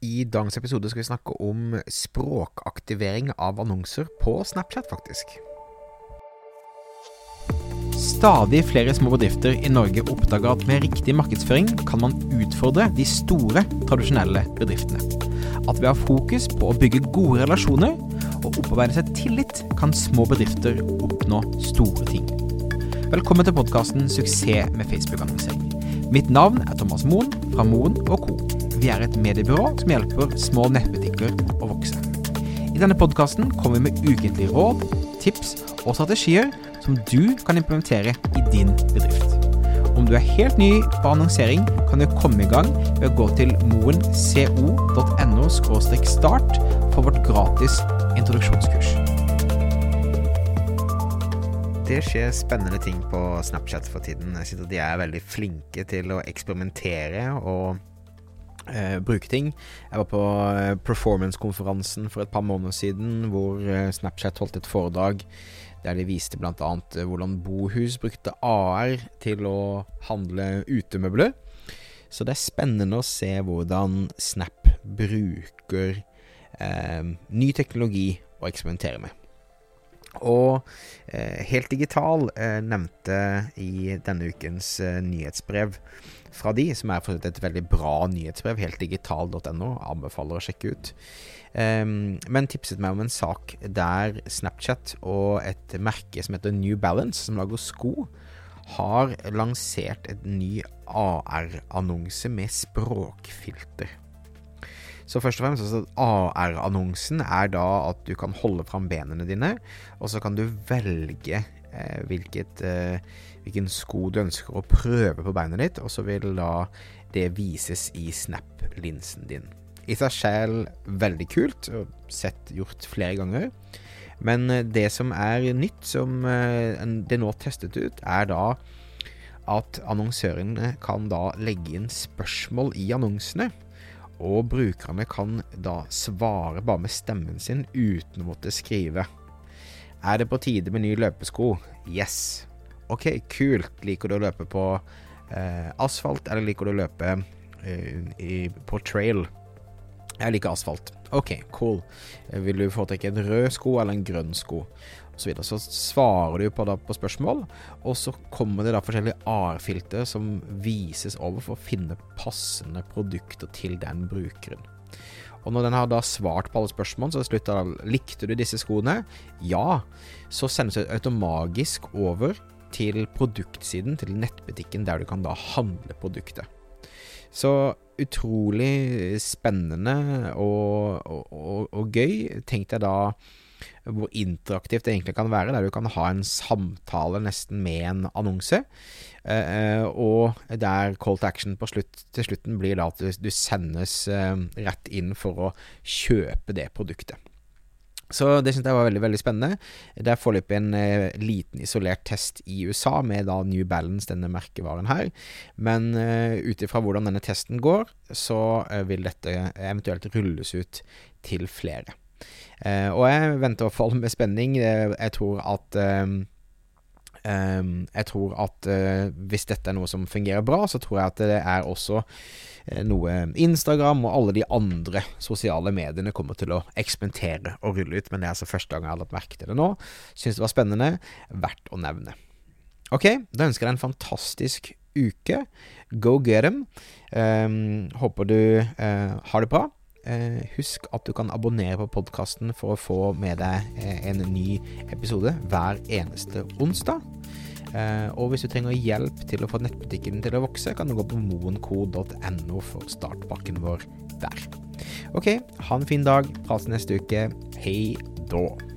I dagens episode skal vi snakke om språkaktivering av annonser på Snapchat, faktisk. Stadig flere små bedrifter i Norge oppdager at med riktig markedsføring kan man utfordre de store, tradisjonelle bedriftene. At ved å ha fokus på å bygge gode relasjoner og opparbeide seg tillit, kan små bedrifter oppnå store ting. Velkommen til podkasten 'Suksess med Facebook-annonsering'. Mitt navn er Thomas Moen fra Moen Co. Vi er et mediebyrå som hjelper små nettbutikker å vokse. I denne podkasten kommer vi med ukentlige råd, tips og strategier som du kan implementere i din bedrift. Om du er helt ny på annonsering, kan du komme i gang ved å gå til moenco.no start for vårt gratis introduksjonskurs. Det skjer spennende ting på Snapchat for tiden. Jeg synes at De er veldig flinke til å eksperimentere og eh, bruke ting. Jeg var på uh, performance-konferansen for et par måneder siden, hvor uh, Snapchat holdt et foredrag der de viste bl.a. Uh, hvordan Bohus brukte AR til å handle utemøbler. Så det er spennende å se hvordan Snap bruker ny teknologi å eksperimentere med. Og eh, Helt Digital eh, nevnte i denne ukens eh, nyhetsbrev fra de, som er et veldig bra nyhetsbrev, heltdigital.no, anbefaler å sjekke ut. Um, men tipset meg om en sak der Snapchat og et merke som heter New Balance, som lager sko, har lansert et ny AR-annonse med språkfilter. Så først og fremst, altså AR-annonsen er da at du kan holde fram benene dine, og så kan du velge eh, hvilket, eh, hvilken sko du ønsker å prøve på beinet ditt, og så vil da det vises i Snap-linsen din. I seg selv veldig kult, og sett gjort flere ganger. Men eh, det som er nytt, som eh, det nå testet ut, er da at annonsørene kan da legge inn spørsmål i annonsene. Og brukerne kan da svare bare med stemmen sin uten å måtte skrive. Er det på tide med ny løpesko? Yes. Ok, kult. Liker du å løpe på eh, asfalt, eller liker du å løpe eh, i, på trail? Jeg liker asfalt. Ok, cool. Vil du foretrekke en rød sko eller en grønn sko? Og så, så svarer du på, da, på spørsmål, og så kommer det da forskjellige AR-filter som vises over for å finne passende produkter til den brukeren. Og når den har da svart på alle spørsmål, så slutter da Likte du disse skoene? Ja. Så sendes det automagisk over til produktsiden, til nettbutikken, der du kan da handle produktet. Så utrolig spennende og, og, og, og gøy. Tenk deg da hvor interaktivt det egentlig kan være, der du kan ha en samtale nesten med en annonse. Uh, og der call to action slutt, til slutten blir da at du, sendes uh, rett inn for å kjøpe det produktet. Så det syntes jeg var veldig veldig spennende. Det er foreløpig en eh, liten isolert test i USA med da New Balance, denne merkevaren her. Men eh, ut ifra hvordan denne testen går, så eh, vil dette eventuelt rulles ut til flere. Uh, og jeg venter i hvert fall med spenning. Jeg tror at um, Jeg tror at hvis dette er noe som fungerer bra, så tror jeg at det er også noe Instagram og alle de andre sosiale mediene kommer til å eksperimentere og rulle ut. Men det er altså første gang jeg har lagt merke til det nå. Syns det var spennende. Verdt å nevne. Ok, da ønsker jeg deg en fantastisk uke. Go get them. Um, håper du uh, har det bra. Uh, husk at du kan abonnere på podkasten for å få med deg uh, en ny episode hver eneste onsdag. Uh, og hvis du trenger hjelp til å få nettbutikken til å vokse, kan du gå på moenco.no for startpakken vår der. Ok, ha en fin dag. Prates neste uke. Hei da.